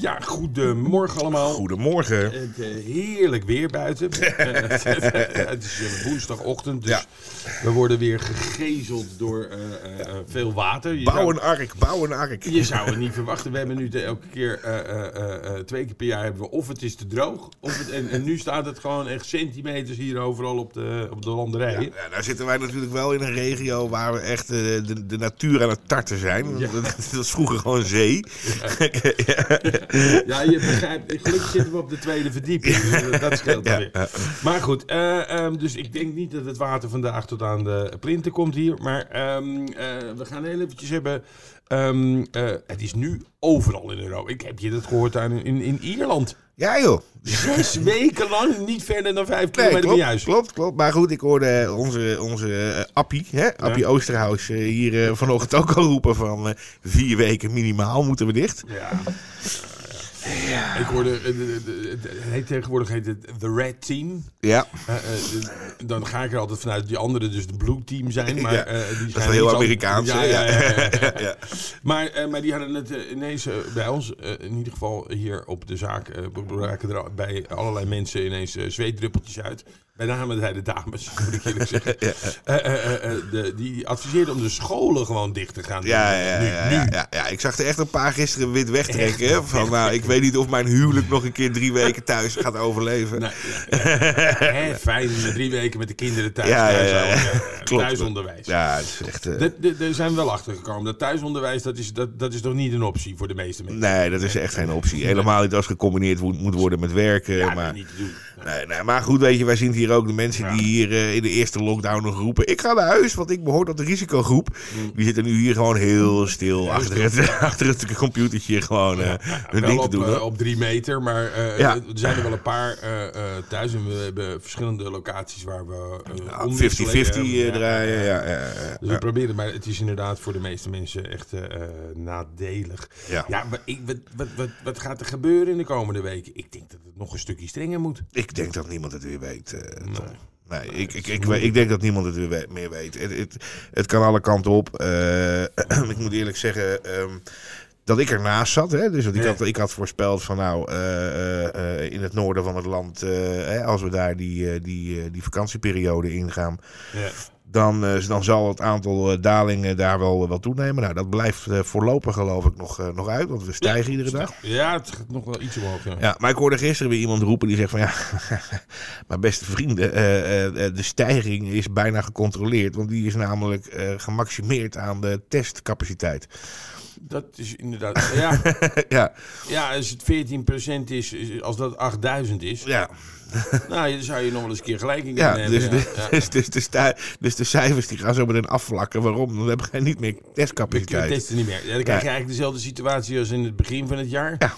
Ja, goedemorgen allemaal. Goedemorgen. Het, eh, heerlijk weer buiten. Het is eh, woensdagochtend, dus Ja. we worden weer gegezeld door eh, veel water. Je Bouw zou- een ark, bouw een ark. Je zou het niet verwachten. We hebben nu de- elke keer, twee keer per jaar hebben we of het is te droog. Of het, en, en nu staat het gewoon echt centimeters hier overal op de, op de landerijen. Ja, nou zitten wij natuurlijk wel in een regio waar we echt de, de natuur aan het tarten zijn. Dat, dat is vroeger gewoon zee. Ja, je begrijpt. Gelukkig zitten we op de tweede verdieping. dus dat- scheelt Ja, weer. ja. Maar goed, eh, ehm, dus ik denk niet dat het water vandaag tot aan de plinten komt hier. Maar ehm, eh, we gaan heel eventjes hebben. ehm, eh, het is nu overal in Europa. Ik heb je dat gehoord aan in, in Ierland. Ja joh. Zes weken lang niet verder dan vijf Nee, kilometer van je klopt, huis. klopt, klopt. Maar goed, ik hoorde onze, onze Appie, hè, Appie Oosterhuis, hier vanochtend ook al roepen van vier weken minimaal moeten we dicht. Ja. Ik hoorde, eh, het heet tegenwoordig heet het The Red Team. Ja, Eh, eh, dan ga ik er altijd vanuit dat die anderen dus de Blue Team zijn. Maar, Ja, die dat is heel Amerikaans. Ja, ja, ja, ja, ja. ja. Maar, maar die hadden het ineens bij ons, in ieder geval hier op de zaak, braken er bij allerlei mensen ineens zweetdruppeltjes uit. Bij name de dames, moet ik eerlijk zeggen. Eh, eh, eh, de, die adviseerden om de scholen gewoon dicht te gaan. Ja, ja, Nu- ja, nu. ja, ja, ik zag er echt een paar gisteren wit wegtrekken. hè, Van, nou, ik weet niet of mijn huwelijk nog een keer drie weken thuis gaat overleven. Hè, fijn, met drie weken met de kinderen thuis. Ja, Klopt. Thuisonderwijs. Ja, het is echt... Er zijn we wel achter gekomen. Dat thuisonderwijs, dat is, dat, dat is toch niet een optie voor de meeste mensen? Nee, dat is echt geen optie. Helemaal niet als gecombineerd moet, moet worden met werken. Ja, maar, niet te doen. Nee, nee, maar goed, weet je, wij zien hier ook de mensen die hier eh, in de eerste lockdown nog roepen... ik ga naar huis, want ik behoor tot de risicogroep. Die zitten nu hier gewoon heel stil achter het, achter het computertje gewoon eh, hun ding te op, doen. eh, hoor. op drie meter, maar er zijn er wel een paar thuis. En we hebben verschillende locaties waar we eh, Ja, 50-50 omwisselen. eh, Ja, draaien. ja, Dus we proberen, maar het is inderdaad voor de meeste mensen echt nadelig. Ja. maar ik, wat, wat, wat, wat gaat er gebeuren in de komende weken? Ik denk dat het nog een stukje strenger moet. Ik denk dat niemand het weer weet. eh, Tom. Nee, ik, ik, ik, ik denk dat niemand het weer we- meer weet. Het, het, het kan alle kanten op. Eh, ik moet eerlijk zeggen ehm, dat ik ernaast zat. Hè? Dus want ik, had, ik had voorspeld van nou, eh, in het noorden van het land, hè, als we daar die, die, die vakantieperiode ingaan, Ja. Dan, eh, dan zal het aantal eh, dalingen daar wel, wel toenemen. Nou, dat blijft eh, voorlopig geloof ik nog, eh, nog uit, want we stijgen iedere dag. Ja, het gaat nog wel iets omhoog. Ja. Ja, maar ik hoorde gisteren weer iemand roepen die zegt van ja, maar beste vrienden, eh, eh, eh, de stijging is bijna gecontroleerd, want die is namelijk eh, gemaximeerd aan de testcapaciteit. Dat is inderdaad. Ja, ja, ja, als het 14% is, is- als dat 8000 is, ja, nou, dan zou je nog wel eens een keer gelijk in ja, kunnen dus, hebben. de, ja. dus, dus, dus de cijfers die gaan zo meteen afvlakken. Waarom? Dan hebben we niet meer testcapaciteit. testen niet meer. Ja, dan krijg je Ja. eigenlijk dezelfde situatie als in het begin van het jaar. Ja.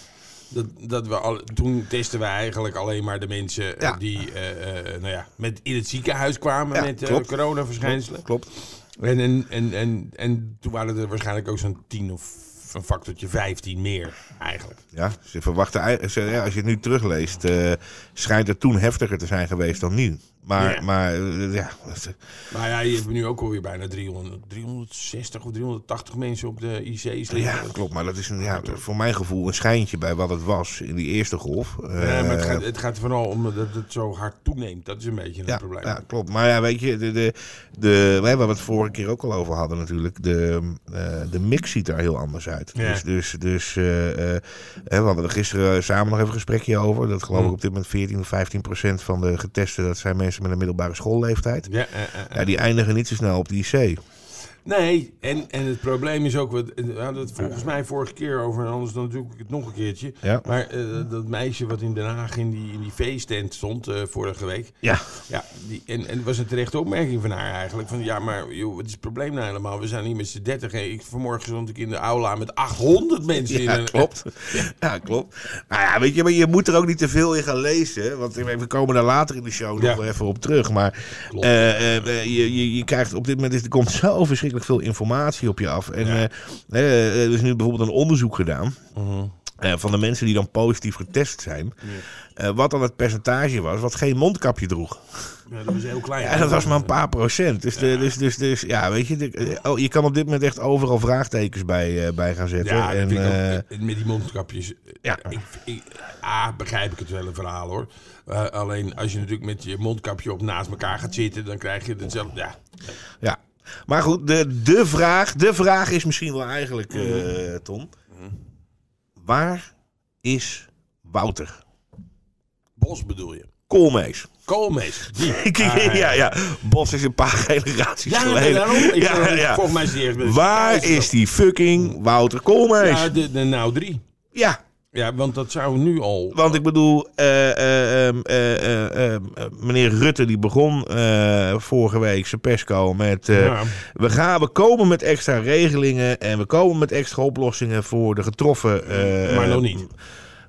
Dat, dat we al, toen testen we eigenlijk alleen maar de mensen eh, Ja. die eh, eh, nou ja, met in het ziekenhuis kwamen Ja, met klopt. coronaverschijnselen. Klopt. En, en, en, en, en toen waren er waarschijnlijk ook zo'n 10 of een factortje 15 meer eigenlijk. Ja, ze verwachten, ze, ja, als je het nu terugleest, eh, schijnt het toen heftiger te zijn geweest dan nu. Maar, Ja. maar eh, ja, Maar ja, je hebt nu ook alweer bijna 300, 360 of 380 mensen op de IC's liggen. Ja, klopt. Maar dat is een, ja, voor mijn gevoel een schijntje bij wat het was in die eerste golf. Ja, maar het Eh, gaat, het gaat vooral om dat het zo hard toeneemt. Dat is een beetje een ja, probleem. ja, klopt. Maar ja, weet je, de, de, de, waar we het vorige keer ook al over hadden natuurlijk. De, eh, de mix ziet er heel anders uit. Ja. Dus, dus, dus we hadden er gisteren samen nog even een gesprekje over. Dat geloof ik Mm. op dit moment 14 of 15 procent van de getesten, dat zijn mensen met een middelbare schoolleeftijd. Ja. Ja, die eindigen niet zo snel op die IC. Nee, en, en het probleem is ook, wat- we hadden het volgens mij vorige keer over, en anders dan natuurlijk het nog een keertje. Ja. Maar eh, dat meisje wat in Den Haag in die, in die feesttent stond eh, vorige week. Ja, Ja, die, en, en het was een terechte opmerking van haar eigenlijk. Van ja, maar joh, wat is het probleem nou helemaal? We zijn hier met z'n dertig. Ik, vanmorgen stond ik in de aula met 800 mensen in Ja, een... klopt. Ja, klopt. Nou ja, weet je, maar je moet er ook niet te veel in gaan lezen. Want we komen daar later in de show nog Ja. even op terug. Maar eh, je, je, je krijgt op dit moment is, er komt zo verschrikkelijk veel informatie op je af. En Ja. eh, eh, er is nu bijvoorbeeld een onderzoek gedaan. Mhm. eh, van de mensen die dan positief getest zijn. eh, wat dan het percentage was wat geen mondkapje droeg. Ja, dat was heel klein. Ja, dat was maar een paar procent. Dus, de, dus, dus, dus ja, weet je, de- eh, oh, je kan op dit moment echt overal vraagtekens bij, eh, bij gaan zetten. Ja, en, eh, met die mondkapjes. eh, ja. Ik, ik, A, begrijp ik het wel een verhaal hoor. Eh, alleen als je natuurlijk met je mondkapje op naast elkaar gaat zitten, dan krijg je hetzelfde. Ja, Ja. Maar goed, de, de, vraag, de vraag is misschien wel eigenlijk, eh, Tom. Waar is Wouter Bos bedoel je. Koolmees? Koolmees. Die. ja, ja. Bos is een paar generaties Ja, geleden. daarom. Ik, ja, ja. Volgens mij is die Waar is die fucking Wouter Koolmees? Ja, de, de nou drie. Ja, Ja, want dat zou nu al... want ik bedoel, eh, eh, ehm, eh, eh, ehm, eh, meneer Rutte die begon vorige week zijn persco met... Ja. we, gaan, we komen met extra regelingen en we komen met extra oplossingen voor de getroffen... Maar nog niet.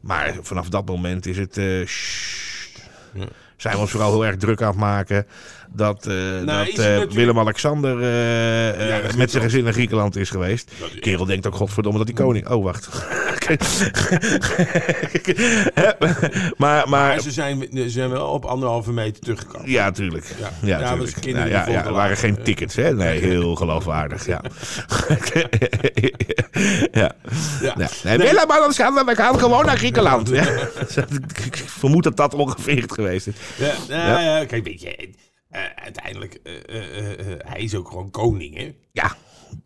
Maar vanaf dat moment is het... zijn we ons vooral heel erg druk aan het maken dat, eh, Nou, dat eh, Willem-Alexander eh, Ja, dat met zijn gezin naar Griekenland is geweest. Dat Kerel denkt ook godverdomme dat die koning... Oh, wacht. Maar, Maar maar... ze zijn, ze zijn wel op anderhalve meter teruggekomen. Ja, tuurlijk. Ja. Ja, Ja, tuurlijk. kinderen Ja, er waren geen tickets, hè? Nee, heel geloofwaardig, ja. ja. Ja. Nee, nee, Willem-Alexander, we gaan gewoon naar Griekenland. Ik vermoed dat dat ongeveer het geweest is. Ja, nou, Ja. ja. kijk, weet je, eh, uiteindelijk, eh, eh, hij is ook gewoon koning, hè? Ja,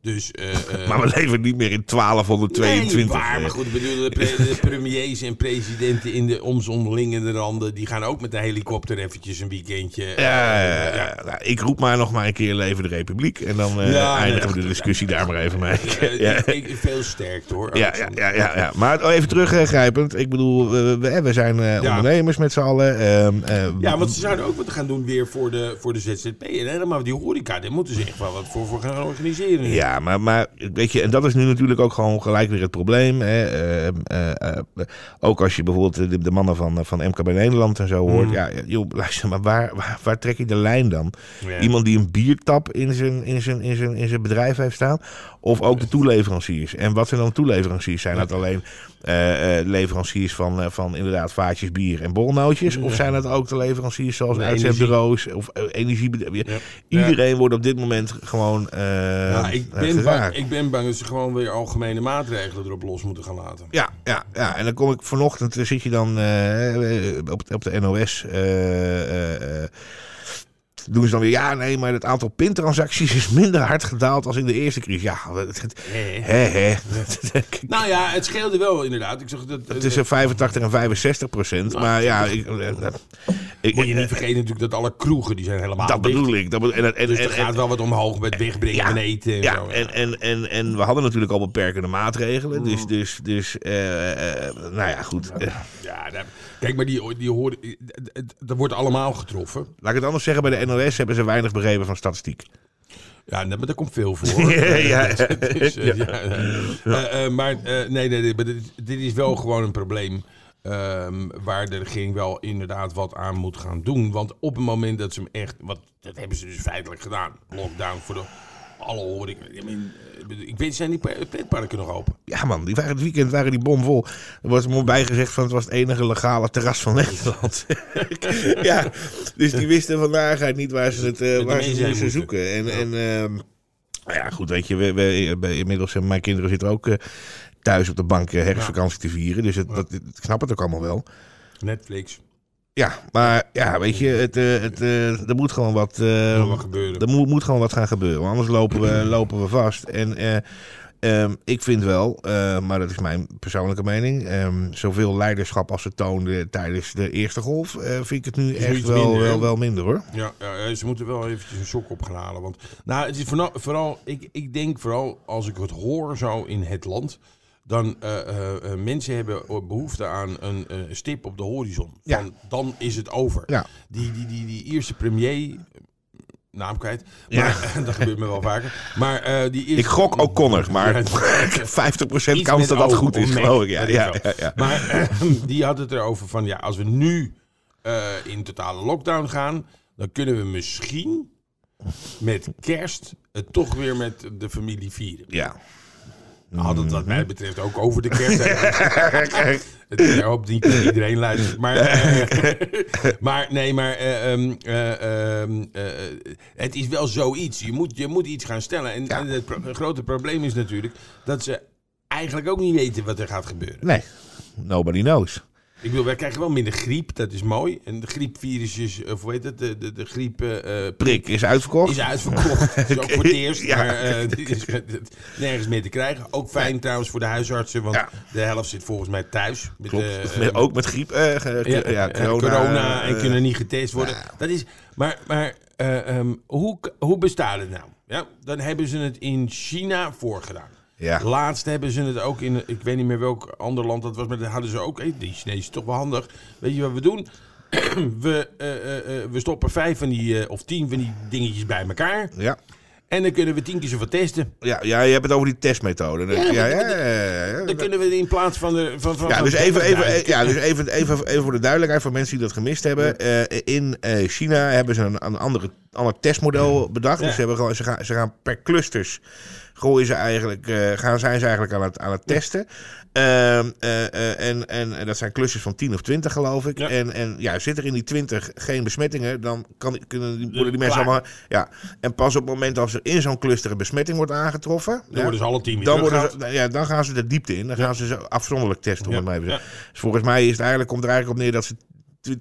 Dus, eh, eh, maar we leven niet meer in 1222. Nee, waar, maar goed, bedoel, de, pre- de premiers en presidenten in de omzonderlingende randen, die gaan ook met de helikopter eventjes een weekendje. eh, Ja. Nou, ik roep maar nog maar een keer leven de republiek. En dan Ja, eindigen we de discussie daar maar even mee. Ja. ik, veel sterkt hoor. Ja, ja, ja, ja. Maar oh, even teruggrijpend. Ik bedoel, we, we, zijn ondernemers met z'n allen. Ehm, eh, Ja, want ze zouden ook wat gaan doen weer voor de, voor de ZZP. En helemaal die horeca, daar moeten ze echt wel wat voor, voor gaan organiseren. Ja, maar, maar weet je, en dat is nu natuurlijk ook gewoon gelijk weer het probleem. Hè. Eh, eh, eh, ook als je bijvoorbeeld de, de mannen van, van MKB Nederland en zo hoort. Mm. Ja, joh, luister, maar waar, waar, waar trek je de lijn dan? Iemand die een biertap in zijn, in, zijn, in, zijn, in zijn bedrijf heeft staan. Of ook de toeleveranciers. En wat zijn dan toeleveranciers? Zijn dat alleen leveranciers van, van inderdaad vaatjes bier en borrelnootjes? Of zijn dat ook de leveranciers zoals uitzendbureaus of energiebedrijven? Ja. Iedereen wordt op dit moment gewoon Ja, ik, eh, ben bang, ik ben bang dat ze gewoon weer algemene maatregelen erop los moeten gaan laten. Ja, ja, ja, en dan kom ik vanochtend, eh, zit je dan eh, op, op de NOS. eh, eh, eh, doen ze dan weer, ja, nee, maar het aantal pintransacties is minder hard gedaald als in de eerste crisis. Ja, hè, hè. Nou ja, het scheelde wel inderdaad. Ik zag dat, Het is een 85 en 65 procent, maar ja, ik, eh, ik, moet je niet eh, vergeten natuurlijk dat alle kroegen die zijn helemaal dat dicht. bedoel ik. Dat bedoel, en, en, Dus en, er gaat en- wel wat omhoog met wegbrengen Ja, van eten en ja, zo. en, en, en, en we hadden natuurlijk al beperkende maatregelen. Mm. Dus, dus, dus eh, eh, nou ja, goed. Eh, Ja, daar- kijk, maar die, die horen, dat wordt allemaal getroffen. Laat ik het anders zeggen, bij de NOS hebben ze weinig begrepen van statistiek. Ja, maar daar komt veel voor. Ja, maar nee, nee, dit, dit is wel gewoon een probleem. ehm, waar de regering wel inderdaad wat aan moet gaan doen. Want op het moment dat ze hem echt. Wat, dat hebben ze dus feitelijk gedaan. Lockdown voor de. Alle horeca. Ik, mean, eh, ik weet, zijn die pre- pretparken nog open? Ja man, die waren het weekend waren die bomvol. Er wordt er bij gezegd van het was het enige legale terras van Nederland. ja, dus die wisten vandaag niet waar ze het, eh, waar ze moesten zoeken. En, en ehm, nou ja, goed, weet je, we, we, we- inmiddels hebben mijn kinderen zitten ook eh, thuis op de bank eh, herfstvakantie te vieren. Dus het, dat, ik snap het ook allemaal wel. Netflix. Ja, maar ja, weet je, het, eh, het, eh, er moet gewoon wat, eh, Moet wat gebeuren. er moet, moet gewoon wat gaan gebeuren. Anders lopen we, lopen we vast. En eh, ehm, ik vind wel, maar dat is mijn persoonlijke mening, ehm, zoveel leiderschap als ze toonden tijdens de eerste golf, vind ik het nu echt wel, wel, wel minder hoor. Ja, ja, ze moeten wel eventjes een sok op gaan halen. Want, nou, het is vooral, vooral ik, ik denk vooral als ik het hoor zo in het land. Dan uh, uh, mensen hebben behoefte aan een uh, stip op de horizon. Ja. Van, dan is het over. Ja. Die, die, die, die eerste premier, naam kwijt, Ja. maar, dat gebeurt me wel vaker. Maar, die eerste, Ik gok ook Connor, maar Ja, 50% Iets kans dat dat goed is, geloof ik. Ja, ja, ja. Maar die had het erover van, ja, als we nu in totale lockdown gaan, dan kunnen we misschien met kerst het toch weer met de familie vieren. ja. Nou, dat wat mij betreft ook over de kerst. Het- Ik hoop niet dat iedereen luistert. Maar, eh, maar nee, maar eh, ehm, eh, ehm, eh, het is wel zoiets. Je moet, je moet iets gaan stellen. En, Ja. en het pro- grote probleem is natuurlijk dat ze eigenlijk ook niet weten wat er gaat gebeuren. Nee, nobody knows. Ik bedoel, wij krijgen wel minder griep, dat is mooi. En de griepvirusjes, of hoe heet het, de, de, de griep... eh, eh, Prik is uitverkocht. is uitverkocht. Is ook voor het eerst. Ja. Maar eh, is nergens meer te krijgen. Ook fijn trouwens voor de huisartsen. Want Ja. de helft zit volgens mij thuis. Met, Klopt. eh, ook met griep. eh, eh, corona. corona, en eh, kunnen niet getest worden. Dat is, maar maar eh, ehm, hoe, hoe bestaat het nou? Ja, dan hebben ze het in China voorgedaan. Ja. Laatst hebben ze het ook in, ik weet niet meer welk ander land dat was, maar dat hadden ze ook. Hey, die Chinezen is toch wel handig. Weet je wat we doen? we, eh, eh, eh, we stoppen vijf van die, eh, of tien van die dingetjes bij elkaar. Ja. En dan kunnen we tien keer zoveel testen. Ja, ja, je hebt het over die testmethode. Ja, ja, ja. Dan kunnen we in plaats van de. Van, van, Ja, dus even, even, 30.000 ja, dus even, even, even voor de duidelijkheid voor mensen die dat gemist hebben. Eh, in eh, China hebben ze een, een andere, ander testmodel bedacht. Ja. Dus ze, hebben gewoon, ze, gaan, ze gaan per clusters gooien ze eigenlijk, eh, gaan, zijn ze eigenlijk aan het, aan het testen. Ehm, eh, eh, en, en, dat zijn clusters van 10 of 20 geloof ik. Ja. En, en ja, zit er in die 20 geen besmettingen, dan kan, kunnen, die- worden die mensen Klaar. allemaal... Ja, en pas op het moment als er in zo'n cluster een besmetting wordt aangetroffen... Dan ja, worden ze alle weer dan, worden teruggehaald. ze, ja, dan gaan ze de diepte in. Dan gaan ze ze afzonderlijk testen. Om het te zeggen. Dus volgens mij is het eigenlijk, komt er eigenlijk op neer dat ze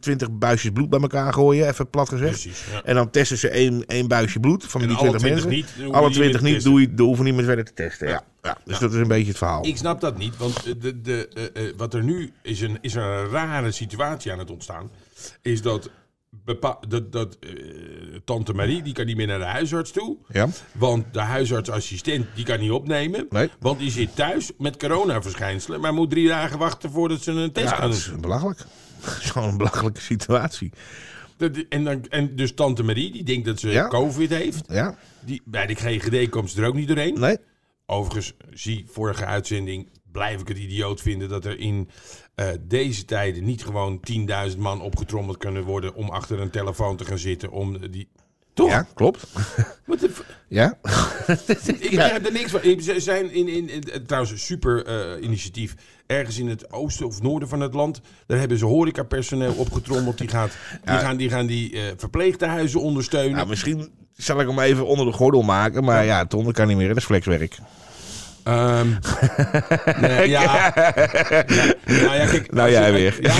20 buisjes bloed bij elkaar gooien. Even plat gezegd. Precies. Ja. En dan testen ze één, één buisje bloed van En die alle 20 20 mensen. niet, alle die niet 20 meer te niet, doe je, hoeven niet meer verder te testen. Ja. Ja. Dus dat is een beetje het verhaal. Ik snap dat niet, want de, de, eh, eh, wat er nu is een, is een rare situatie aan het ontstaan. Is dat, bepa- dat, dat eh, tante Marie, die kan niet meer naar de huisarts toe. Ja? Want de huisartsassistent, die kan niet opnemen. Nee. Want die zit thuis met coronaverschijnselen. Maar moet drie dagen wachten voordat ze een test Ja, gaan dat doen. is belachelijk. Gewoon een belachelijke situatie. Dat- En, dan, en dus tante Marie, die denkt dat ze Ja. COVID heeft. Ja? Die, bij de GGD komt ze er ook niet doorheen. Nee? Overigens, zie vorige uitzending, blijf ik het idioot vinden dat er in eh, deze tijden niet gewoon 10.000 man opgetrommeld kunnen worden om achter een telefoon te gaan zitten. Om die... Toch? Ja, klopt. Ja? ik begrijp er niks van. Ze zijn in, in, in- trouwens een super eh, initiatief. Ergens in het oosten of noorden van het land. Daar hebben ze horecapersoneel opgetrommeld. Die, gaat, die, Ja. gaan, die gaan die eh, verpleegtehuizen ondersteunen. Nou, misschien zal ik hem even onder de gordel maken. Maar ja, dat kan niet meer. Dat is flexwerk. Ehm, nee, ja. ja. Nou ja, kijk. Nou, jij je- weer. Ja,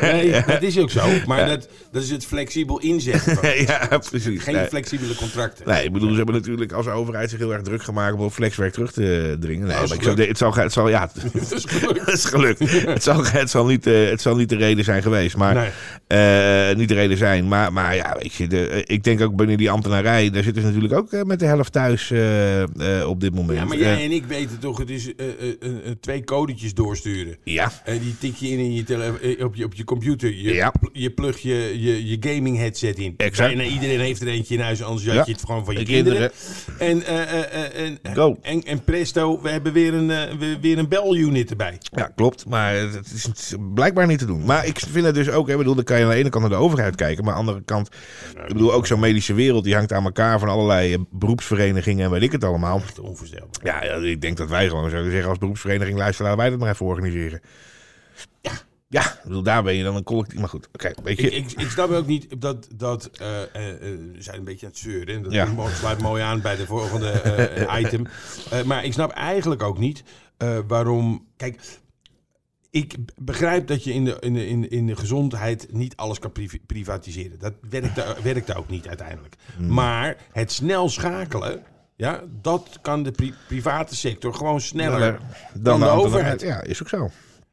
nee, dat is ook zo. Maar dat, dat is het flexibel inzetten. ja, precies. Geen Nee. flexibele contracten. Nee, ik bedoel, ze hebben natuurlijk als overheid zich heel erg druk gemaakt om flexwerk terug te dringen. Nee, maar ik zou, het, zal, het zal, ja, Dat is gelukt. het is gelukt. het, zal, het, zal niet, eh, het zal niet de reden zijn geweest, maar Nee. eh, niet de reden zijn. Maar, maar ja, weet je, de, eh, ik denk ook binnen die ambtenarij, daar zitten ze natuurlijk ook met de helft thuis op dit moment. Ja, maar jij en ik weten toch, het is eh, eh, eh, eh, twee codetjes doorsturen. ja, En die tik je in, in je tele- eh, op, je, op je computer. Je, Ja. je plug je, je, je gaming headset in. Exact. Bijna iedereen heeft er eentje in huis, anders had Ja. je het gewoon van je De kinderen. En, eh, eh, eh, en, Go. en, en presto, we hebben weer een, eh, we- weer een bel-unit erbij. Ja, klopt. Maar het is, blijkbaar niet te doen. Maar ik vind het dus ook, hè, ik bedoel, dan kan je aan de ene kant naar de overheid kijken. Maar aan de andere kant, ik bedoel, ook zo'n medische wereld, die hangt aan elkaar van allerlei eh, beroepsverenigingen en weet ik het allemaal. Onvoorstelbaar. Ja, ik denk dat wij gewoon zouden zeggen als beroepsvereniging, luister, laten wij dat maar even organiseren. Ja. Ja, bedoel, daar ben je dan een collectief. Maar goed, oké, weet je. Ik, ik, ik snap ook niet dat, dat eh, eh, eh, we zijn een beetje aan het zeuren. en Dat Ja. sluit mooi aan bij de volgende item. Eh, maar ik snap eigenlijk ook niet eh, waarom. Kijk, ik begrijp dat je in de, in de, in de, in de gezondheid niet alles kan privatiseren. Dat werkt, werkt ook niet uiteindelijk. Hmm. Maar het snel schakelen, ja, dat kan de pri- private sector gewoon sneller dan, dan de overheid. Ja, is ook zo.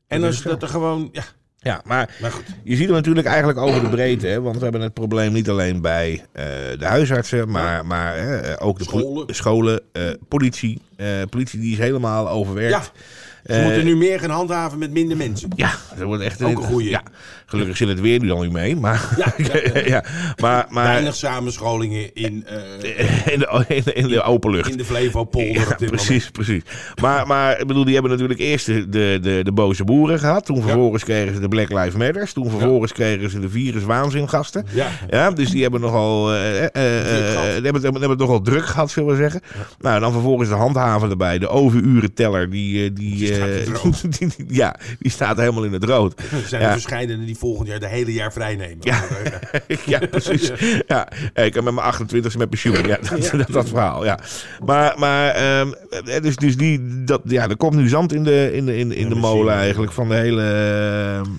En als dat er gewoon. Ja, Ja, maar maar goed. je ziet hem natuurlijk eigenlijk over de breedte. Hè, want we hebben het probleem niet alleen bij eh, de huisartsen, maar, maar eh, ook de poli- Scholen. scholen eh, politie. Politie die is helemaal overwerkt. Ja. Ze moeten nu meer gaan handhaven met minder mensen. Ja, dat wordt echt Ook een goeie. Ja, gelukkig zit het weer nu al niet mee. Maar, Ja, ja, maar, maar Weinig samenscholingen in, eh, in, de, in, de, in de open lucht. in de Flevopolder Ja, op dit precies, precies. Maar, maar ik bedoel, die hebben natuurlijk eerst de, de, de, de boze boeren gehad. Toen vervolgens kregen ze de Black Lives Matters. Toen vervolgens kregen ze de viruswaanzingasten. Ja. Ja, dus die hebben nogal, eh, eh, eh, gehad. die hebben, het- hebben het nogal druk gehad, zullen we zeggen. Nou, dan vervolgens de handhaven erbij. De overurenteller, die, eh, die, Die eh, ja, die staat helemaal in het rood. Er zijn er verschillende die volgend jaar de hele jaar vrij nemen. Ja. precies. Ja, ik heb met mijn 28 met pensioen. Ja, dat, dat, dat verhaal, ja. Maar, maar ehm, eh, dus, dus die, dat, ja, er komt nu zand in de, in de, in, in de molen eigenlijk van de hele...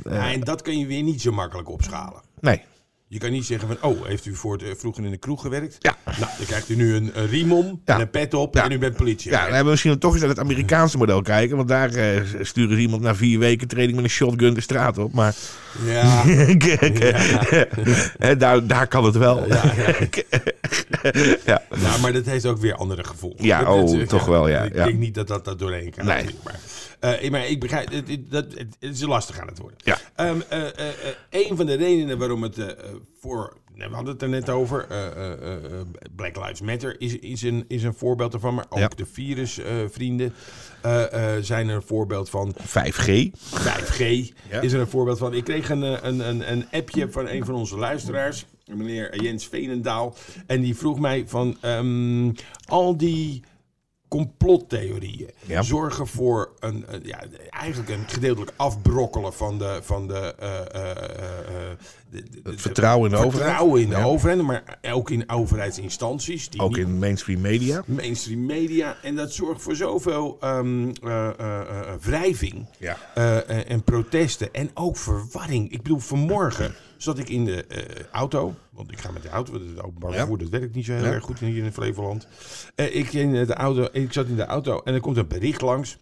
eh, Ja, en dat kan je weer niet zo makkelijk opschalen. nee. Je kan niet zeggen van, oh, heeft u voor het, eh, vroeger in de kroeg gewerkt? Ja. Nou, dan krijgt u nu een, een riem om Ja. en een pet op Ja. en u bent politie. Ja, dan hebben we misschien toch eens naar het Amerikaanse model kijken. Want daar eh, sturen ze iemand na vier weken training met een shotgun de straat op. Maar ja. Daar, daar kan het wel. Ja, ja. Ja, maar dat heeft ook weer andere gevolgen. Ja, Dat- oh, dat- toch wel, ja, Ik denk niet dat dat, dat doorheen kan. Nee. Maar, eh, maar ik begrijp, het, het- dat, het, het is lastig aan het worden. Ja. Ehm, eh, eh, een van de redenen waarom het voor, nou, we hadden het er net over, Black Lives Matter is, is, een, is een voorbeeld ervan. Maar ook Ja. de virusvrienden zijn er een voorbeeld van. 5G. 5G Ja. is er een voorbeeld van. Ik kreeg een, een, een, een appje van een van onze luisteraars, meneer Jens Veenendaal. En die vroeg mij van ehm, al die complottheorieën Ja. zorgen voor een, ja, eigenlijk een gedeeltelijk afbrokkelen van de, van de, eh, eh, eh, de- de- de- vertrouwen in de overheid. vertrouwen in de Ja. overheid, maar ook in overheidsinstanties. Die Ook in mainstream media. mainstream media. En dat zorgt voor zoveel eh, wrijving Ja. en protesten. En ook verwarring. Ik bedoel, vanmorgen zat ik in de auto. Want ik ga met de auto, want het openbaar Ja. dat werkt niet zo heel erg goed hier in Flevoland. Ik, in de auto, ik zat in de auto en er komt een bericht langs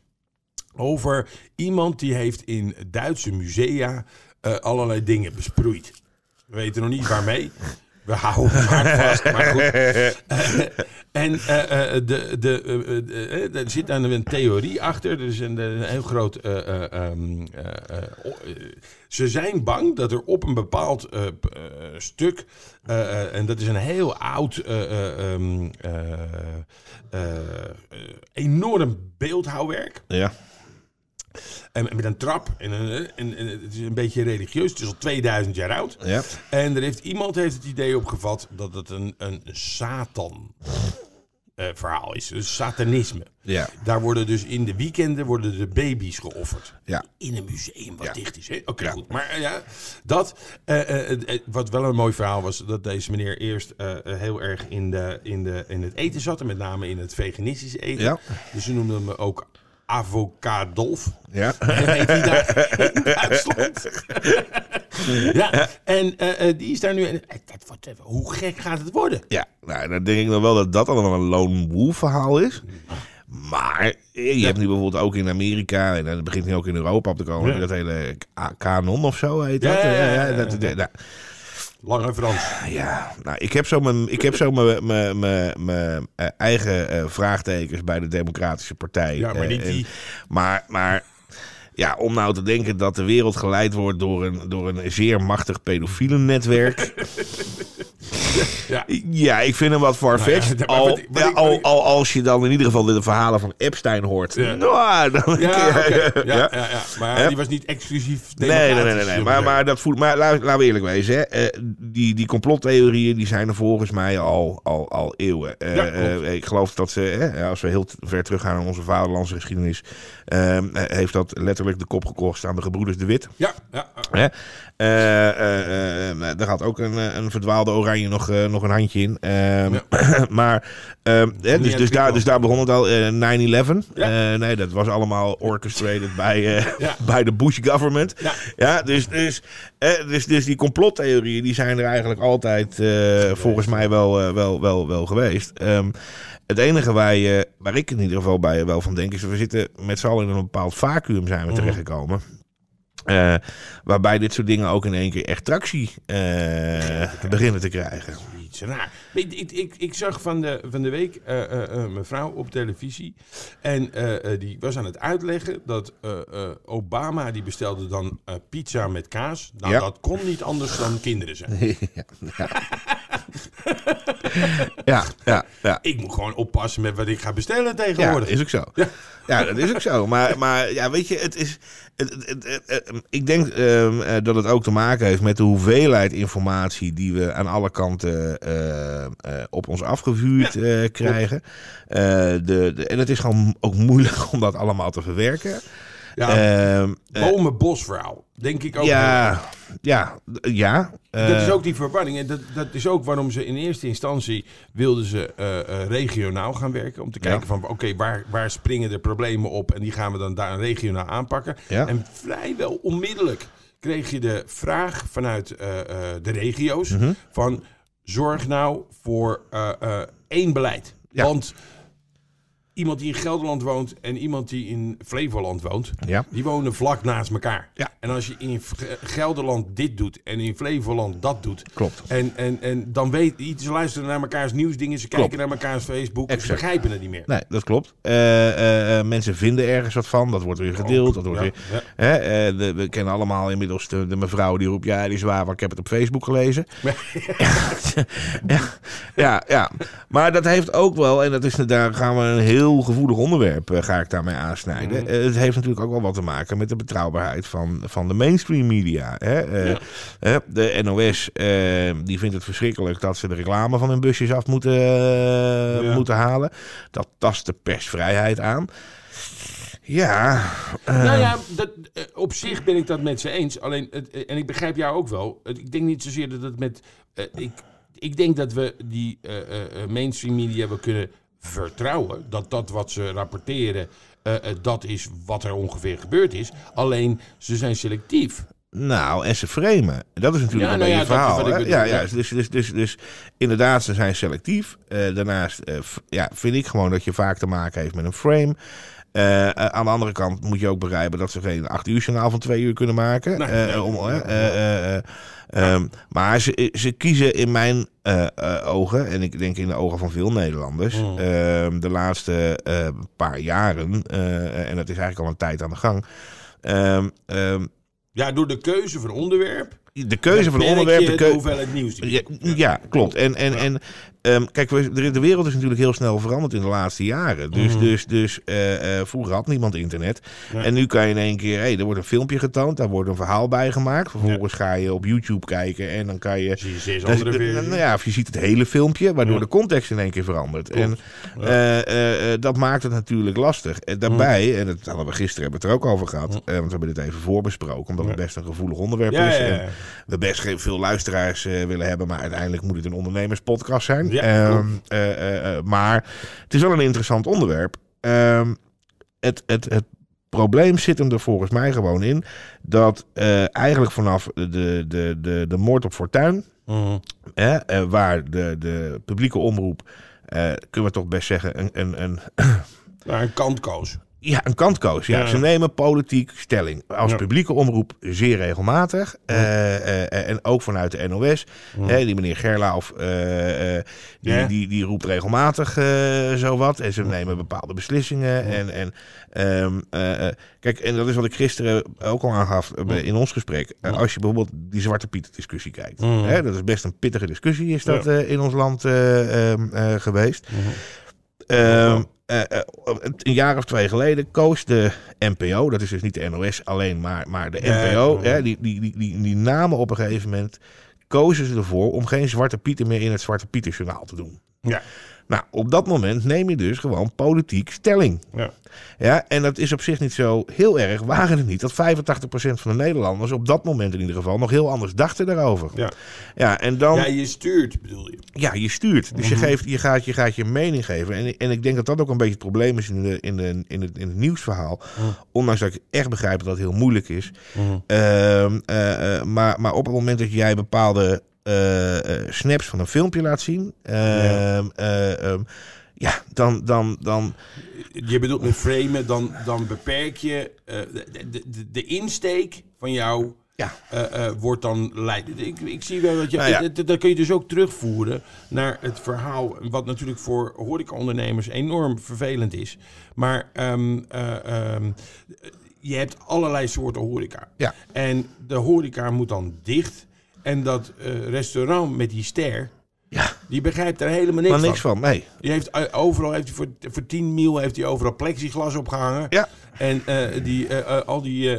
over iemand die heeft in Duitse musea eh, allerlei dingen besproeid. We weten nog niet waarmee. We houden het maar vast, maar goed. Eh, en eh, de, de, er zit dan een theorie achter. Er is een, een heel groot. eh, eh, ehm, eh, eh, eh, ze zijn bang dat er op een bepaald stuk. en dat is een heel oud. eh, eh, ehm, eh, eh, eh, enorm beeldhouwwerk. Ja. En met een trap. En, een- en, en het is een beetje religieus. Het is al 2000 jaar oud. Ja. En er heeft, iemand heeft het idee opgevat dat het een, een Satan eh, verhaal is. Dus satanisme. Ja. Daar worden dus in de weekenden worden de baby's geofferd. Ja. In een museum wat Ja. dicht is. Oké, Ja. goed. Maar eh, ja, dat. eh, eh, eh, eh, wat wel een mooi verhaal was, dat deze meneer eerst eh, eh, heel erg in, de, in, de, in het eten zat. En met name in het veganistische eten. Ja. Dus ze noemden hem ook Avocadolf. Ja. En heet die daar in Duitsland. ja, en eh, eh, die is daar nu. En, dat wordt, hoe gek gaat het worden? Ja, nou, dan denk ik nog wel dat dat dan een lone wolf verhaal is. Maar je hebt nu bijvoorbeeld ook in Amerika, en dat begint nu ook in Europa op te komen, Ja. dat hele kanon of zo heet dat. Ja, ja, ja, ja, dat, ja. Lange Frans. ja, nou, ik heb zo mijn, ik heb zo mijn, mijn, mijn, mijn eh, eigen eh, vraagtekens bij de Democratische Partij. Ja, maar Eh, niet en- die. maar, maar ja, om nou te denken dat de wereld geleid wordt door een, door een zeer machtig pedofiele netwerk. Ja. Ja, ik vind hem wat farfetched. Nou ja, al, ik- ja, al, als je dan in ieder geval de verhalen van Epstein hoort. Ja. Nou, dan, Ja. Ja. Maar die was niet exclusief. Nee, nee, nee, nee, nee. Maar, maar, dat voelt, maar laat- laten we eerlijk wezen. Hè. Eh, die, die complottheorieën die zijn er volgens mij al, al, al eeuwen. Eh, eh, ik geloof dat ze, als we heel ver teruggaan in onze vaderlandse geschiedenis, ehm, eh, heeft dat letterlijk de kop gekost aan de gebroeders de Wit. Ja, ja. Eh, eh, eh, daar gaat ook een, een verdwaalde oranje nog, nog een handje in. Ehm, maar, ehm, dus, dus, daar, dus daar begon het al. eh, 9-11. Ja. Eh, nee, dat was allemaal orchestrated bij, bij de Bush government. Ja. Dus, dus, dus, dus die complottheorieën die zijn er eigenlijk altijd volgens mij wel, wel, wel, wel geweest. Ehm, het enige waar, je, waar ik in ieder geval bij wel van denk is... we zitten met z'n allen in een bepaald vacuüm zijn we Mhm. terechtgekomen. Eh, waarbij dit soort dingen ook in één keer echt tractie eh, beginnen te krijgen. Iets raar. Ik, ik, ik, ik zag van de, van de week eh, eh, eh, mijn vrouw op televisie. En die was aan het uitleggen dat Obama die bestelde dan pizza met kaas. Nou, Ja. dat kon niet anders dan kinderen zijn. ja, ja. ja, ja, ja. Ik moet gewoon oppassen met wat ik ga bestellen Ja, tegenwoordig. dat is ook zo. Ja. Ja, dat is ook zo. Maar, maar ja, weet je, het is. Het, ik denk ehm, eh, dat het ook te maken heeft met de hoeveelheid informatie die we aan alle kanten eh, eh, op ons afgevuurd krijgen. De, de, en het is gewoon ook moeilijk om dat allemaal te verwerken. Ja, Ehm, eh, bomen-bos verhaal. Denk ik ook. ja, ja, ja. Dat is eh, ook die verwarring. En dat, dat is ook waarom ze in eerste instantie wilden ze eh, eh, regionaal gaan werken. Om te kijken Ja. van oké, waar, waar springen de problemen op? En die gaan we dan daar regionaal aanpakken. Ja. En vrijwel onmiddellijk kreeg je de vraag vanuit eh, eh, de regio's Mhm. van zorg nou voor eh, eh, één beleid. Ja. Want iemand die in Gelderland woont en iemand die in Flevoland woont, Ja. die wonen vlak naast elkaar. Ja. En als je in Ge- Gelderland dit doet en in Flevoland dat doet. Klopt. En, en, en dan weet ze luisteren naar elkaars nieuwsdingen, ze kijken naar elkaars Facebook, ze Exact. begrijpen het niet meer. Nee, dat klopt. Eh, eh, eh, mensen vinden ergens wat van. Dat wordt weer gedeeld. Dat wordt Ja, weer. Hè, de- we kennen allemaal inmiddels de, de mevrouw die roept... Ja, die is waar, want ik heb het op Facebook gelezen. ja, ja, ja. Maar dat heeft ook wel... En dat is, daar gaan we een heel gevoelig onderwerp... eh, ga ik daarmee aansnijden. Mhm. Eh, het heeft natuurlijk ook wel wat te maken... met de betrouwbaarheid van, van de mainstream media. Hè? Eh, Ja. de NOS die vindt het verschrikkelijk... dat ze de reclame van hun busjes af moeten, Ja. moeten halen. Dat tast de persvrijheid aan. Ja, Nou ja, dat, op zich ben ik dat met ze eens. Alleen, het, en ik begrijp jou ook wel. Ik denk niet zozeer dat het met. ik, ik denk dat we die eh, mainstream media we kunnen vertrouwen. Dat dat wat ze rapporteren, eh, eh, dat is wat er ongeveer gebeurd is. Alleen, ze zijn selectief. Nou, en ze framen. Dat is natuurlijk Ja, een nou beetje ja, verhaal. bedoel, ja, ja. dus, dus, dus, dus inderdaad, ze zijn selectief. Eh, daarnaast ja, vind ik gewoon dat je vaak te maken heeft met een frame. Aan de andere kant moet je ook begrijpen dat ze geen acht uur journaal van twee uur kunnen maken. Nee, nee. Eh, eh, eh, eh, ehm, maar ze, ze kiezen in mijn eh, eh, ogen, en ik denk in de ogen van veel Nederlanders, Mm. ehm, de laatste eh, paar jaren, en dat is eigenlijk al een tijd aan de gang. ehm, Ja, door de keuze van onderwerp. De keuze van onderwerp, je de keuze. hoeveelheid nieuws. Ja, je- ja, klopt. En, en, en ehm, kijk, de, wereld is natuurlijk heel snel veranderd in de laatste jaren. Dus, Mhm. dus, dus eh, eh, vroeger had niemand internet. Ja. En nu kan je in één keer, hey, er wordt een filmpje getoond, daar wordt een verhaal bij gemaakt. Vervolgens ga je op YouTube kijken en dan kan je. Je Dus, andere de- versies. nou ja, of je ziet het hele filmpje, waardoor de context in één keer verandert. Klopt. En eh, dat maakt het natuurlijk lastig. En daarbij, en dat hadden we gisteren hebben het er ook over gehad, eh, want we hebben dit even voorbesproken, omdat het best een gevoelig onderwerp is. En. We best geen veel luisteraars eh, willen hebben, maar uiteindelijk moet het een ondernemerspodcast zijn. Ja, Ehm, eh, eh, maar het is wel een interessant onderwerp. Ehm, het, het, het probleem zit hem er volgens mij gewoon in dat eigenlijk vanaf de, de, de, de moord op Fortuin, Mhm. hè, waar de, de publieke omroep, kunnen we toch best zeggen, een, een, een kant koos. Ja, een kant koos. Ja. Ja. Ze nemen politiek stelling. Als Ja. publieke omroep zeer regelmatig. Eh, eh, en ook vanuit de NOS. Hè, die meneer Gerlauf, eh, die, die, die roept regelmatig zo wat. En ze nemen bepaalde beslissingen. En, en, ehm, eh, eh, kijk, en dat is wat ik gisteren ook al aangaf in ons gesprek. Als je bijvoorbeeld die Zwarte Piet discussie kijkt. Hè, dat is best een pittige discussie is dat in ons land eh, ehm, eh, geweest. Ehm, eh, eh, een jaar of twee geleden koos de NPO, dat is dus niet de NOS alleen, maar, maar de NPO, hè, die, die, die, die, die namen op een gegeven moment, kozen ze ervoor om geen Zwarte Pieten meer in het Zwarte Pieter-journaal te doen. Ja. Nou, op dat moment neem je dus gewoon politiek stelling. Ja. Ja, en dat is op zich niet zo heel erg. Waren het niet dat 85% van de Nederlanders op dat moment in ieder geval nog heel anders dachten daarover. Ja. Ja, en dan. ja, je stuurt, bedoel je. Ja, je stuurt. Dus je, Mhm. geeft, je, gaat, je gaat je mening geven. En, en ik denk dat dat ook een beetje het probleem is in, de, in, de, in, het, in het nieuwsverhaal. Mhm. Ondanks dat ik echt begrijp dat het heel moeilijk is. Mhm. Ehm, eh, eh, maar, maar op het moment dat jij bepaalde snaps van een filmpje laat zien. ehm, eh, ehm, ja, dan, dan, dan, Je bedoelt met framen, dan, dan beperk je eh, de, de, de, insteek van jou. ja, eh, eh, wordt dan leidend. Ik, ik zie wel dat je. Nou ja. dat- kun je dus ook terugvoeren naar het verhaal. Wat natuurlijk voor horecaondernemers enorm vervelend is. Maar eh, ehm, je hebt allerlei soorten horeca. Ja. En de horeca moet dan dicht. En dat eh, restaurant met die ster. ja, Die begrijpt er helemaal niks, maar niks van. van, nee. Die heeft, eh, overal heeft hij voor, voor 10 mil heeft hij overal plexiglas opgehangen. Ja. En eh, die, al die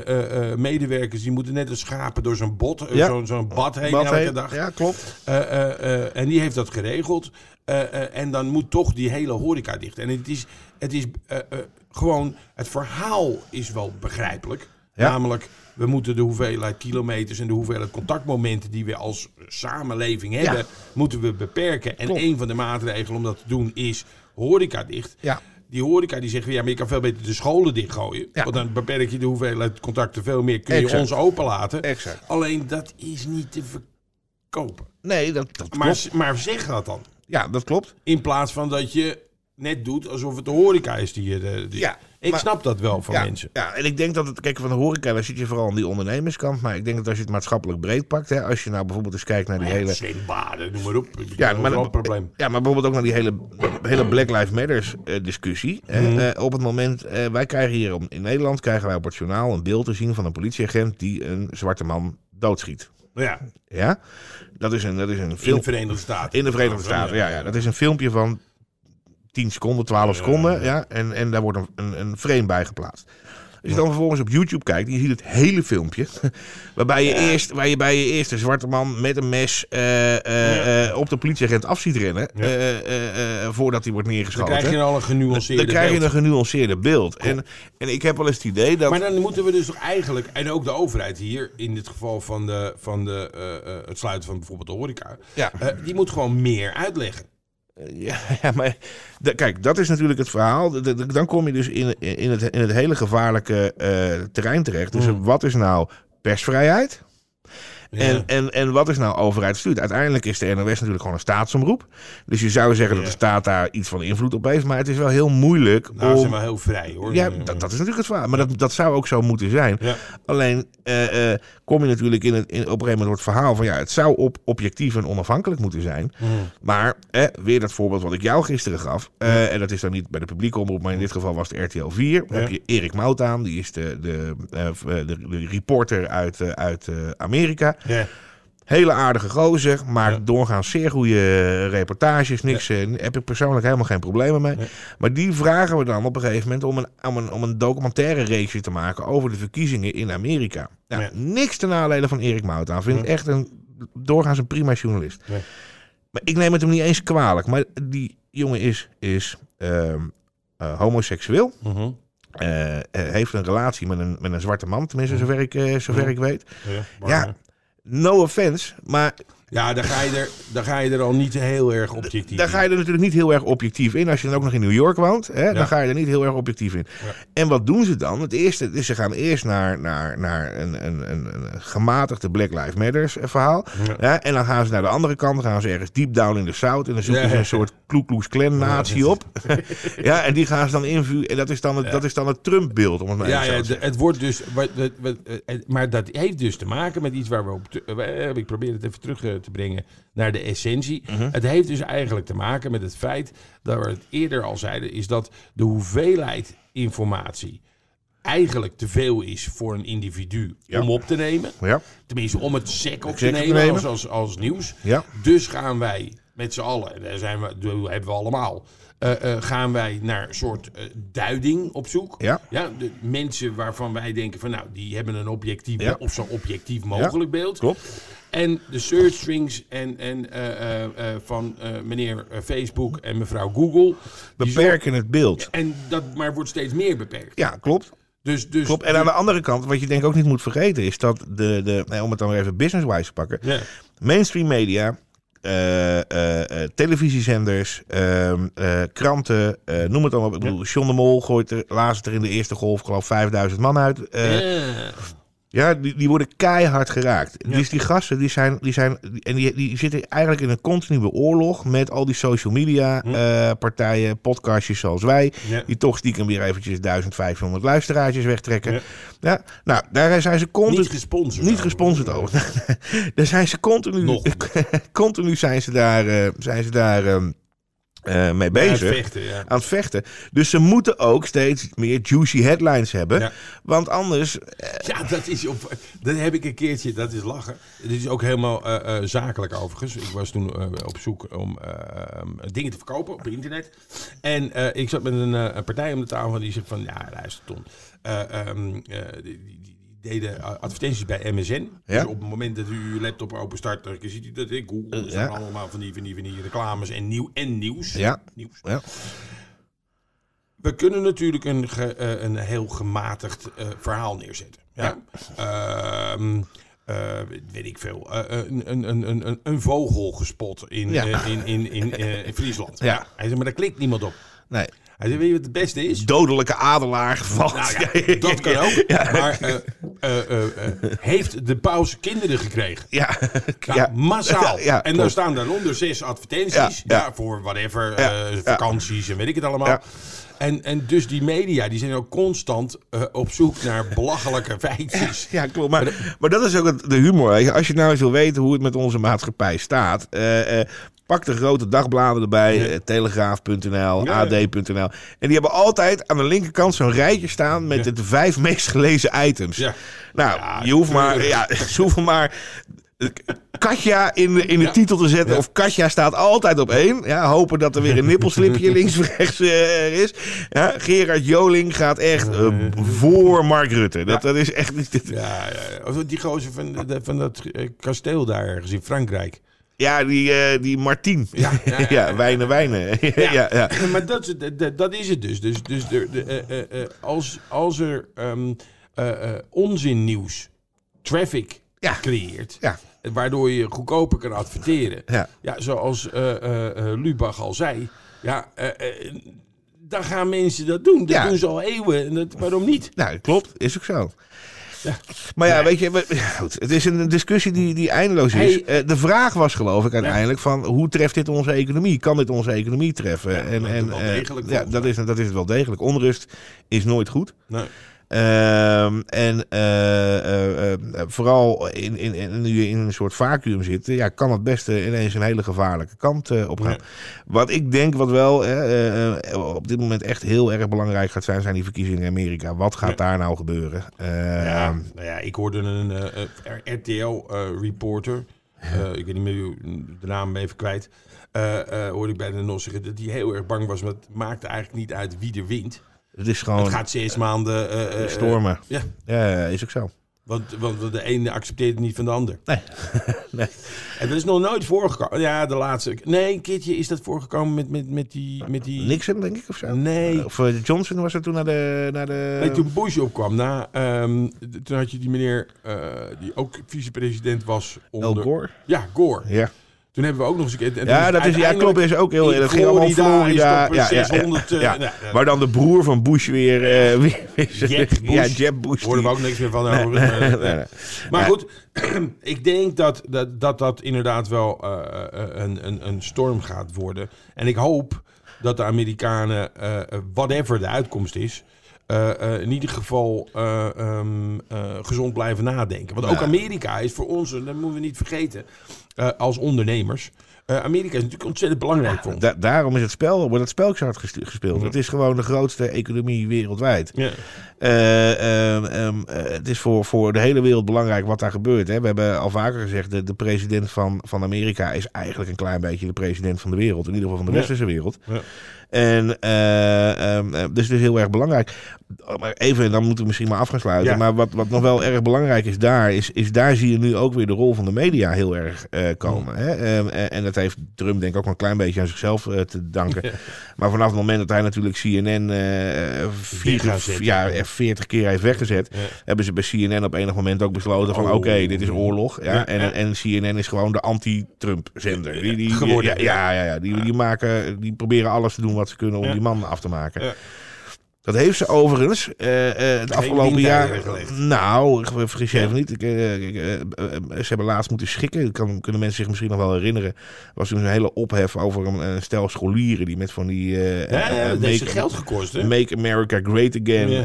medewerkers die moeten net als schapen door zo'n bot, Ja. zo'n bad heen elke heet- dag. Ja, klopt. En die heeft dat geregeld. En dan moet toch die hele horeca dicht. En het is, het is gewoon, het verhaal is wel begrijpelijk. Ja. Namelijk, we moeten de hoeveelheid kilometers en de hoeveelheid contactmomenten die we als samenleving hebben, Ja. moeten we beperken. En Klopt. een van de maatregelen om dat te doen is horeca dicht. Ja. Die horeca die zeggen, ja, maar je kan veel beter de scholen dichtgooien. Ja. Want dan beperk je de hoeveelheid contacten veel meer. Kun je Exact. ons openlaten. Exact. Alleen dat is niet te verkopen. Nee, dat, dat klopt. Maar, maar zeg dat dan. Ja, dat klopt. In plaats van dat je net doet alsof het de horeca is die je... eh, Ja, ik maar- snap dat wel van ja, mensen. Ja, en ik denk dat het, kijk, van de horeca, daar zit je vooral aan die ondernemerskant. Maar ik denk dat als je het maatschappelijk breed pakt, hè, als je nou bijvoorbeeld eens kijkt naar die hele. Zwembaden, noem maar op. Ja, maar, een probleem. ja, maar bijvoorbeeld ook naar die hele, hele Black Lives Matters eh, discussie. Eh, op het moment, wij krijgen hier in Nederland krijgen wij op het journaal een beeld te zien van een politieagent die een zwarte man doodschiet. Ja, Ja, dat is een, dat is een in de Verenigde Staten. in de Verenigde Staten. Ja, ja, dat is een filmpje van 10 seconden, 12 seconden. Ja, en, en daar wordt een, een, een frame bij geplaatst. Als je dan vervolgens op YouTube kijkt, je ziet het hele filmpje. Waarbij je, eerst, waar je bij je eerst een zwarte man met een mes eh, eh, eh, op de politieagent af ziet rennen. Ja. voordat hij wordt Dan neergeschoten. krijg je al een genuanceerde dan krijg je beeld. een genuanceerde beeld. En, en ik heb wel eens het idee dat. Maar dan moeten we dus toch eigenlijk, en ook de overheid hier, in dit geval van, de, van de, het sluiten van bijvoorbeeld de horeca, die moet gewoon meer uitleggen. Ja, ja, maar kijk, dat is natuurlijk het verhaal. De- de- dan kom je dus in, in, het, in het hele gevaarlijke eh, terrein terecht. Dus Mm. wat is nou persvrijheid? Ja. En, en, en wat is nou overheidsstuur? Uiteindelijk is de NOS natuurlijk gewoon een staatsomroep. Dus je zou zeggen dat de staat daar iets van invloed op heeft. Maar het is wel heel moeilijk nou, ze zijn wel heel vrij hoor. Ja, dat, dat is natuurlijk het verhaal. Maar dat, dat zou ook zo moeten zijn. Alleen eh, eh, kom je natuurlijk in het, in, op een gegeven moment door het verhaal van ja, het zou op, objectief en onafhankelijk moeten zijn. Mm. Maar eh, weer dat voorbeeld wat ik jou gisteren gaf. eh, En dat is dan niet bij de publieke omroep, maar in dit geval was het RTL 4. Dan heb je Erik Mout aan, die is de, de, de, de reporter uit, uit Amerika. Ja. Hele aardige gozer, maakt Ja. doorgaans zeer goede reportages. Niks, eh, heb ik persoonlijk helemaal geen problemen mee. Maar die vragen we dan op een gegeven moment om een, om een, om een documentaire reeksje te maken over de verkiezingen in Amerika. Nou. Niks ten nadele van Erik Mout aan. Vind ik echt een, doorgaans een prima journalist. Maar ik neem het hem niet eens kwalijk. Maar die jongen is, is ehm, eh, homoseksueel. Mhm. Eh, eh, heeft een relatie met een, met een zwarte man, tenminste, Mhm. zover ik, eh, zover Mhm. ik weet. Ja, no offense, maar ja dan, ga je er, dan ga je er al niet heel erg objectief daar ga je er natuurlijk niet heel erg objectief in. Als je dan ook nog in New York woont, hè, Ja. dan ga je er niet heel erg objectief in. Ja. En wat doen ze dan? Het eerste is, ze gaan eerst naar, naar, naar een, een, een, een gematigde Black Lives Matters eh, verhaal. Ja. Ja, en dan gaan ze naar de andere kant, dan gaan ze ergens deep down in de South. En dan zoeken ze een soort Ku Klux Klan natie op. ja, en die gaan ze dan invuren. En dat is dan het, dat is dan het Trump-beeld, om het maar Ja, ja te het wordt dus. eh, Maar dat heeft dus te maken met iets waar we op. te- eh, Ik probeer het even terug eh, te brengen naar de essentie. Mhm. Het heeft dus eigenlijk te maken met het feit dat we het eerder al zeiden: is dat de hoeveelheid informatie eigenlijk te veel is voor een individu Ja. om op te nemen. Ja, Tenminste, om het sec op te nemen. Als, als, als nieuws. ja. Dus gaan wij met z'n allen, en daar zijn we, dat hebben we allemaal, eh, eh, gaan wij naar een soort eh, duiding op zoek. Ja. Ja, de mensen waarvan wij denken van nou, die hebben een objectief Ja. of zo objectief mogelijk beeld. Klopt. En de search strings en, en, eh, eh, eh, van meneer Facebook en mevrouw Google. Beperken het beeld. En dat maar wordt steeds meer beperkt. Ja, klopt. Dus, dus, Klopt. En aan de andere kant, wat je denk ik ook niet moet vergeten, is dat de, de om het dan weer even business-wise te pakken, Ja. mainstream media, televisiezenders, ehm, eh, kranten, noem het dan op. Ik bedoel, John de Mol gooit er laatst er in de eerste golf geloof ik 5000 man uit. Ja. Ja, die, die worden keihard geraakt. Dus die gasten, die zijn, die zijn en die, die zitten eigenlijk in een continue oorlog met al die social media eh, partijen, podcastjes zoals wij, Ja. die toch stiekem weer eventjes 1500 luisteraartjes wegtrekken. Ja. Ja. nou, daar zijn ze continu... Niet gesponsord. Niet gesponsord over. daar zijn ze continu, Nog. continu zijn ze daar, eh, zijn ze daar ehm, eh, mee Bij het bezig. vechten, ja. Aan het vechten. Dus ze moeten ook steeds meer juicy headlines hebben. Ja. Want anders. Ja, dat is op. Dat heb ik een keertje. Dat is lachen. Dit is ook helemaal eh, eh, zakelijk overigens. Ik was toen eh, op zoek om eh, eh, dingen te verkopen op internet. En eh, ik zat met een, eh, partij om de tafel die zegt van ja, luister Ton. eh, eh, die, die deden advertenties bij MSN. Ja. Dus op het moment dat u uw laptop open start, dan ziet u dat ik Google. Zijn ja. allemaal van die, van die, van die reclames en, nieuw, en nieuws. Ja. Nieuws. Ja. We kunnen natuurlijk een, ge- eh, een heel gematigd eh, verhaal neerzetten. Ja. Ehm, eh, weet ik veel. een, een, een, een, vogel gespot in, in, in, in, in Friesland. Ja. Hij zegt, maar daar klikt niemand op. Nee. Hij zegt, weet je wat het beste is? Dodelijke adelaar gevallen. Nou ja, dat kan ook. Ja. Maar eh, eh, eh, heeft de paus kinderen gekregen? Ja. Nou, ja. massaal. Ja, en dan klopt. staan daaronder zes advertenties. Ja, voor whatever, vakanties en weet ik het allemaal. En, en dus die media, die zijn ook constant op zoek naar belachelijke feitjes. Ja, klopt. Maar, maar dat is ook het- de humor. Als je nou eens wil weten hoe het met onze maatschappij staat. Pak de grote dagbladen erbij. Ja. eh, Telegraaf.nl, Ja. AD.nl. En die hebben altijd aan de linkerkant zo'n rijtje staan met Ja. de vijf meest gelezen items. Nou, je hoeft maar, ja, ze hoeven maar Katja in de, in de Ja. titel te zetten. Ja. Of Katja staat altijd op één. Ja, hopen dat er weer een nippelslipje links of rechts eh, is. Ja, Gerard Joling gaat echt eh, voor Mark Rutte. Dat, dat is echt niet... Ja, ja. Die gozer van, van dat eh, kasteel daar ergens in Frankrijk. Ja, die, eh die Martien. Ja, wijnen, wijnen. ja, ja, maar dat, is- dat, dat is het dus. Dus, dus de, de, eh, eh, als, als er ehm eh, eh, onzinnieuws traffic Ja. creëert, Ja. waardoor je goedkoper kan adverteren. Ja. Ja, zoals Lubach al zei. Ja, dan gaan mensen dat doen. Dat Ja. doen ze al eeuwen. En dat, waarom niet? Nou, klopt. Is ook zo. Ja. Maar ja, Nee. weet je, we- goed, het is een discussie die, die eindeloos is. Hey. Eh, de vraag was geloof ik uiteindelijk van hoe treft dit onze economie? Kan dit onze economie treffen? en, dat en, eh, degelijk, ja, dat is, dat is het wel degelijk. Onrust is nooit goed. Nee. Ehm, en eh, eh, eh, vooral in, in, in, nu je in een soort vacuüm zit, ja, kan het beste ineens een hele gevaarlijke kant op gaan. Ja. Wat ik denk wat wel op dit moment echt heel erg belangrijk gaat zijn, zijn die verkiezingen in Amerika. Wat gaat Ja. daar nou gebeuren? Ja, nou ja, ik hoorde een RTL-reporter. ik weet niet meer hoe- de naam even kwijt. hoorde ik bij de NOS zeggen dat hij heel erg bang was. Maar het maakte eigenlijk niet uit wie er wint. Het is gewoon Het gaat zes maanden. eh, eh, stormen. ja, ja, is ook zo. want, want de ene accepteert het niet van de ander. Nee. nee. En dat is nog nooit voorgekomen. Ja, de laatste. Nee, een keertje is dat voorgekomen met, met, met die. Met die Nixon, denk ik, of zo? Nee. Of eh, Johnson was er toen naar de... Naar de... Nee, toen Bush opkwam, na, ehm, toen had je die meneer eh, die ook vicepresident was. Onder, Gore? Ja, Gore. Ja, Toen hebben we ook nog eens een en ja dat is, ja klopt. Is ook heel... Dat ging allemaal Florida Ja, ja, ja. 600... eh, Ja. nou, Maar dan de broer van Bush weer... eh, weer Jeb Bush. Ja, Jeb Bush. hoorden we ook niks meer van. over, maar, goed, ik denk dat dat, dat, dat inderdaad wel eh, een, een, een storm gaat worden. En ik hoop dat de Amerikanen, whatever de uitkomst is... eh, eh, in ieder geval eh, ehm, eh, gezond blijven nadenken. Want ook Ja. Amerika is voor ons, en dat moeten we niet vergeten, als ondernemers... Amerika is natuurlijk ontzettend belangrijk voor ons. Da- daarom is het spel, wordt het spel zo hard gespeeld. Het is gewoon de grootste economie wereldwijd. Ja. Eh, ehm, ehm, eh, het is voor, voor de hele wereld belangrijk wat daar gebeurt. Hè. We hebben al vaker gezegd, de, de president van, van Amerika is eigenlijk een klein beetje de president van de wereld. In ieder geval van de westerse wereld. Ja. En ehm, eh, dus is heel erg belangrijk. Maar even, dan moeten we misschien maar af gaan sluiten. Ja. Maar wat, wat nog wel erg belangrijk is daar, is, is daar zie je nu ook weer de rol van de media heel erg eh, komen. Hè? Ehm, eh, en dat heeft Trump denk ik ook wel een klein beetje aan zichzelf te danken. Maar vanaf het moment dat hij natuurlijk CNN eh vier, ja, ja. er 40 keer heeft weggezet, hebben ze bij CNN op enig moment ook besloten van Oh. oké, dit is oorlog. Ja? En, en CNN is gewoon de anti-Trump zender. Die, die, ja, ja, ja. Die, die, maken, die proberen alles te doen wat ze kunnen om die man af te maken. Dat heeft ze overigens eh, eh, het afgelopen jaar. Nou, ik vergis je even niet. Ik, eh, ze hebben laatst moeten schikken. Kan, kunnen mensen zich misschien nog wel herinneren. Er was toen een hele ophef over een, een stel scholieren die met van die. Ja, ja, dat heeft make- geld gekost, hè? Make America Great Again. Ja.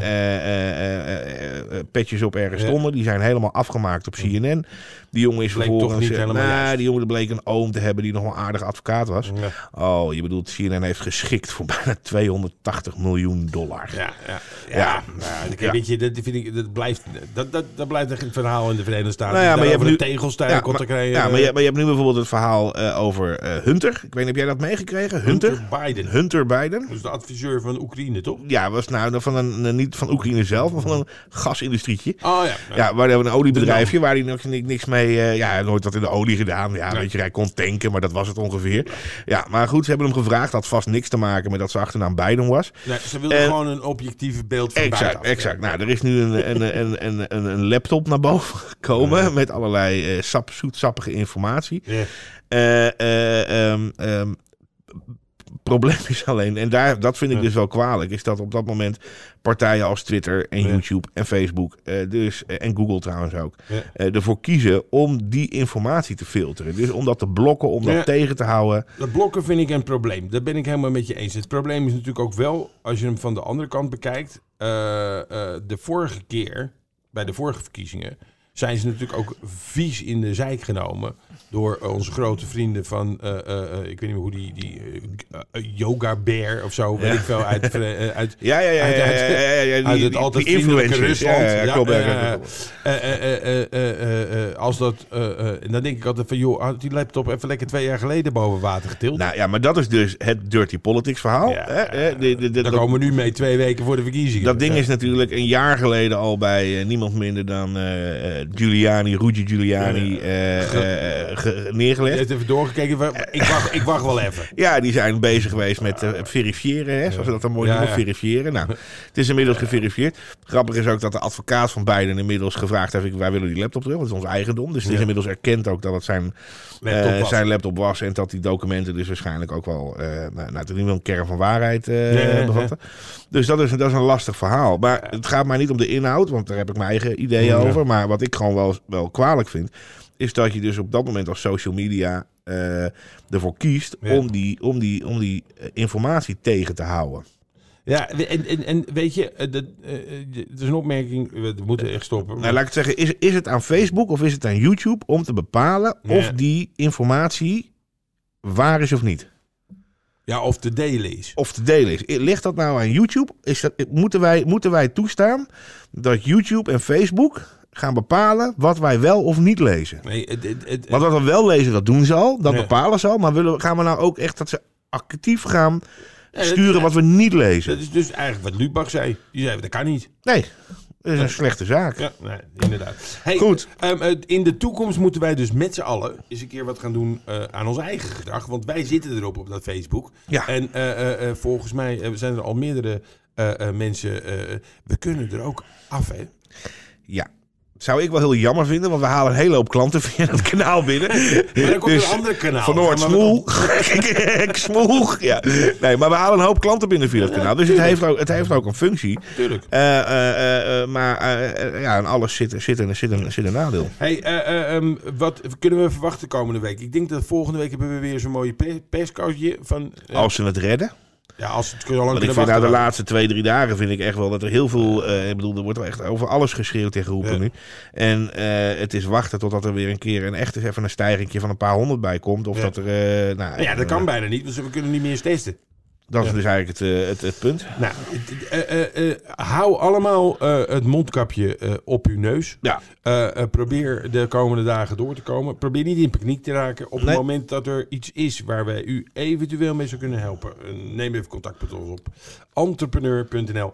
petjes op ergens stonden. Die zijn helemaal afgemaakt op CNN. Die jongen is Bleek toch vervolgens. niet eh, helemaal nou, die jongen bleek een oom te hebben die nog wel een aardig advocaat was. Ja. Oh, je bedoelt, CNN heeft geschikt voor bijna 280 miljoen dollar. Ja, ja, ja. Ja. Nou, Ja. Weet je, dat, vind ik, dat, blijft, dat, dat, dat blijft een verhaal in de Verenigde Staten. Nou ja, maar je hebt nu- tegelstijl Ja, kon te maar, krijgen. ja, maar, je, maar je hebt nu bijvoorbeeld het verhaal eh, over eh, Hunter. Ik weet niet, heb jij dat meegekregen? Hunter? Hunter Biden. Hunter Biden? Dus de adviseur van Oekraïne, toch? Ja, was nou van een, niet van Oekraïne zelf, maar van een gasindustrietje. Oh ja. Ja, waar hebben we een oliebedrijfje waar hij nog ni- niks mee... eh, ja, nooit wat in de olie gedaan. Ja, weet je, hij kon tanken, maar dat was het ongeveer. Ja, maar goed, ze hebben hem gevraagd. Had vast niks te maken met dat zijn achternaam Biden was. Nee, ze wilden En- gewoon een objectief beeld van Exact, buitenaf. exact. Nou, er is nu een, een, een, een, een, een laptop naar boven gekomen met allerlei eh, sap, zoetsappige informatie. Ja. Eh, ehm, ehm, probleem is alleen, en daar, dat vind ik Ja. dus wel kwalijk, is dat op dat moment partijen als Twitter en Ja. YouTube en Facebook, eh, dus, eh, en Google trouwens ook, Ja. eh, ervoor kiezen om die informatie te filteren. Dus om dat te blokken, om dat tegen te houden. Dat blokken vind ik een probleem. Dat ben ik helemaal met je eens. Het probleem is natuurlijk ook wel, als je hem van de andere kant bekijkt. de vorige keer, bij de vorige verkiezingen, zijn ze natuurlijk ook vies in de zijk genomen. Door onze grote vrienden van, eh, eh, eh, ik weet niet meer hoe die, die eh, eh, Yoga Bear of zo, weet ik veel, uit, eh, uit, Ja, ja, ja, Uit- ja, uit- ja, ja, ja, die, uit het altijd vriendelijke. Rusland. Ja, ja, eh, eh, eh, eh, eh, eh, eh, eh, als dat, eh, eh, en dan denk ik altijd van, joh, had die laptop even lekker twee jaar geleden boven water getild. Nou ja, maar dat is dus het dirty politics verhaal. Hè, de- de- de- Daar komen we nu mee twee weken voor de verkiezingen. Dat ding is natuurlijk een jaar geleden al bij eh, niemand minder dan eh, eh, Giuliani, Rudy Giuliani, eh, eh, eh, ge- Je neergelegd. hebt even doorgekeken. Ik wacht, ik wacht wel even. Ja, die zijn bezig geweest met verifiëren, hè, zoals we dat dan mooi noemen, verifiëren. Nou, het is inmiddels geverifieerd. Grappig is ook dat de advocaat van Biden inmiddels gevraagd heeft, wij willen die laptop terug, want het is ons eigendom. Dus het is inmiddels erkend ook dat het zijn Laptop was. zijn laptop was en dat die documenten dus waarschijnlijk ook wel, nou, nou, niet een kern van waarheid bevatten. Dus dat is, dat is een lastig verhaal. Maar het gaat mij niet om de inhoud, want daar heb ik mijn eigen ideeën over. Maar wat ik gewoon wel, wel kwalijk vind, is dat je dus op dat moment als social media eh, ervoor kiest Ja. om die, om die, om die eh, informatie tegen te houden. Ja, en, en, en weet je, eh, dat, het is een opmerking, we moeten echt stoppen. Nou, laat ik het zeggen, is, is het aan Facebook of is het aan YouTube om te bepalen Ja. of die informatie waar is of niet? ja, of te delen is. Of te delen is. Ligt dat nou aan YouTube? Is dat, moeten, wij, moeten wij toestaan dat YouTube en Facebook gaan bepalen wat wij wel of niet lezen? Nee, het, het, het- Want wat we wel lezen, dat doen ze al. Dat Ja. bepalen ze al. Maar willen, gaan we nou ook echt dat ze actief gaan Ja, sturen wat we niet lezen? dat is dus eigenlijk wat Lubach zei. Die zei, dat kan niet. Nee, dat is een slechte zaak. Ja, nee, inderdaad. Hey, Goed. ehm, eh, in de toekomst moeten wij dus met z'n allen eens een keer wat gaan doen eh, aan ons eigen gedrag. Want wij zitten erop op dat Facebook. Ja. En eh, eh, volgens mij zijn er al meerdere mensen. we kunnen er ook af, hè? Ja. Zou ik wel heel jammer vinden, want we halen een hele hoop klanten via dat kanaal binnen. Maar dan komt Dus een andere kanaal. Van Noord, we Smoel. Ja. Nee, maar we halen een hoop klanten binnen via dat kanaal. Dus het heeft ook, het heeft ook een functie. Tuurlijk. Eh, eh, eh, maar ja, aan alles zit, zit, een, zit, een, zit een nadeel. Hey, eh, eh, ehm, wat kunnen we verwachten komende week? Ik denk dat volgende week hebben we weer zo'n mooie pe- perscoutje van... Als ze het redden. Ja, als het zo lang Want ik kunnen vind nou de laatste twee, drie dagen vind ik echt wel dat er heel veel... eh, ik bedoel, er wordt wel echt over alles geschreeuwd en geroepen Ja. nu. En eh, het is wachten totdat er weer een keer een echt even een stijgingje van een paar honderd bij komt. Of Ja. dat er... eh, nou, Ja, dat kan bijna niet, want we kunnen niet meer eens testen. Dat is Ja. dus eigenlijk het, eh, het, het punt. Nou, eh, eh, eh, hou allemaal eh, het mondkapje eh, op uw neus. Ja. Eh, eh, probeer de komende dagen door te komen. Probeer niet in paniek te raken. Op Nee. het moment dat er iets is waar wij u eventueel mee zou kunnen helpen, neem even contact met ons op. Entrepreneur.nl.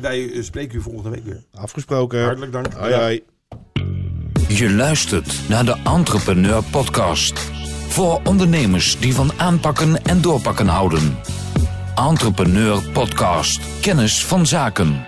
Wij spreken u volgende week weer. Afgesproken. Hartelijk dank. Hoi, hoi. Je luistert naar de Entrepreneur Podcast. Voor ondernemers die van aanpakken en doorpakken houden. Entrepreneur Podcast. Kennis van zaken.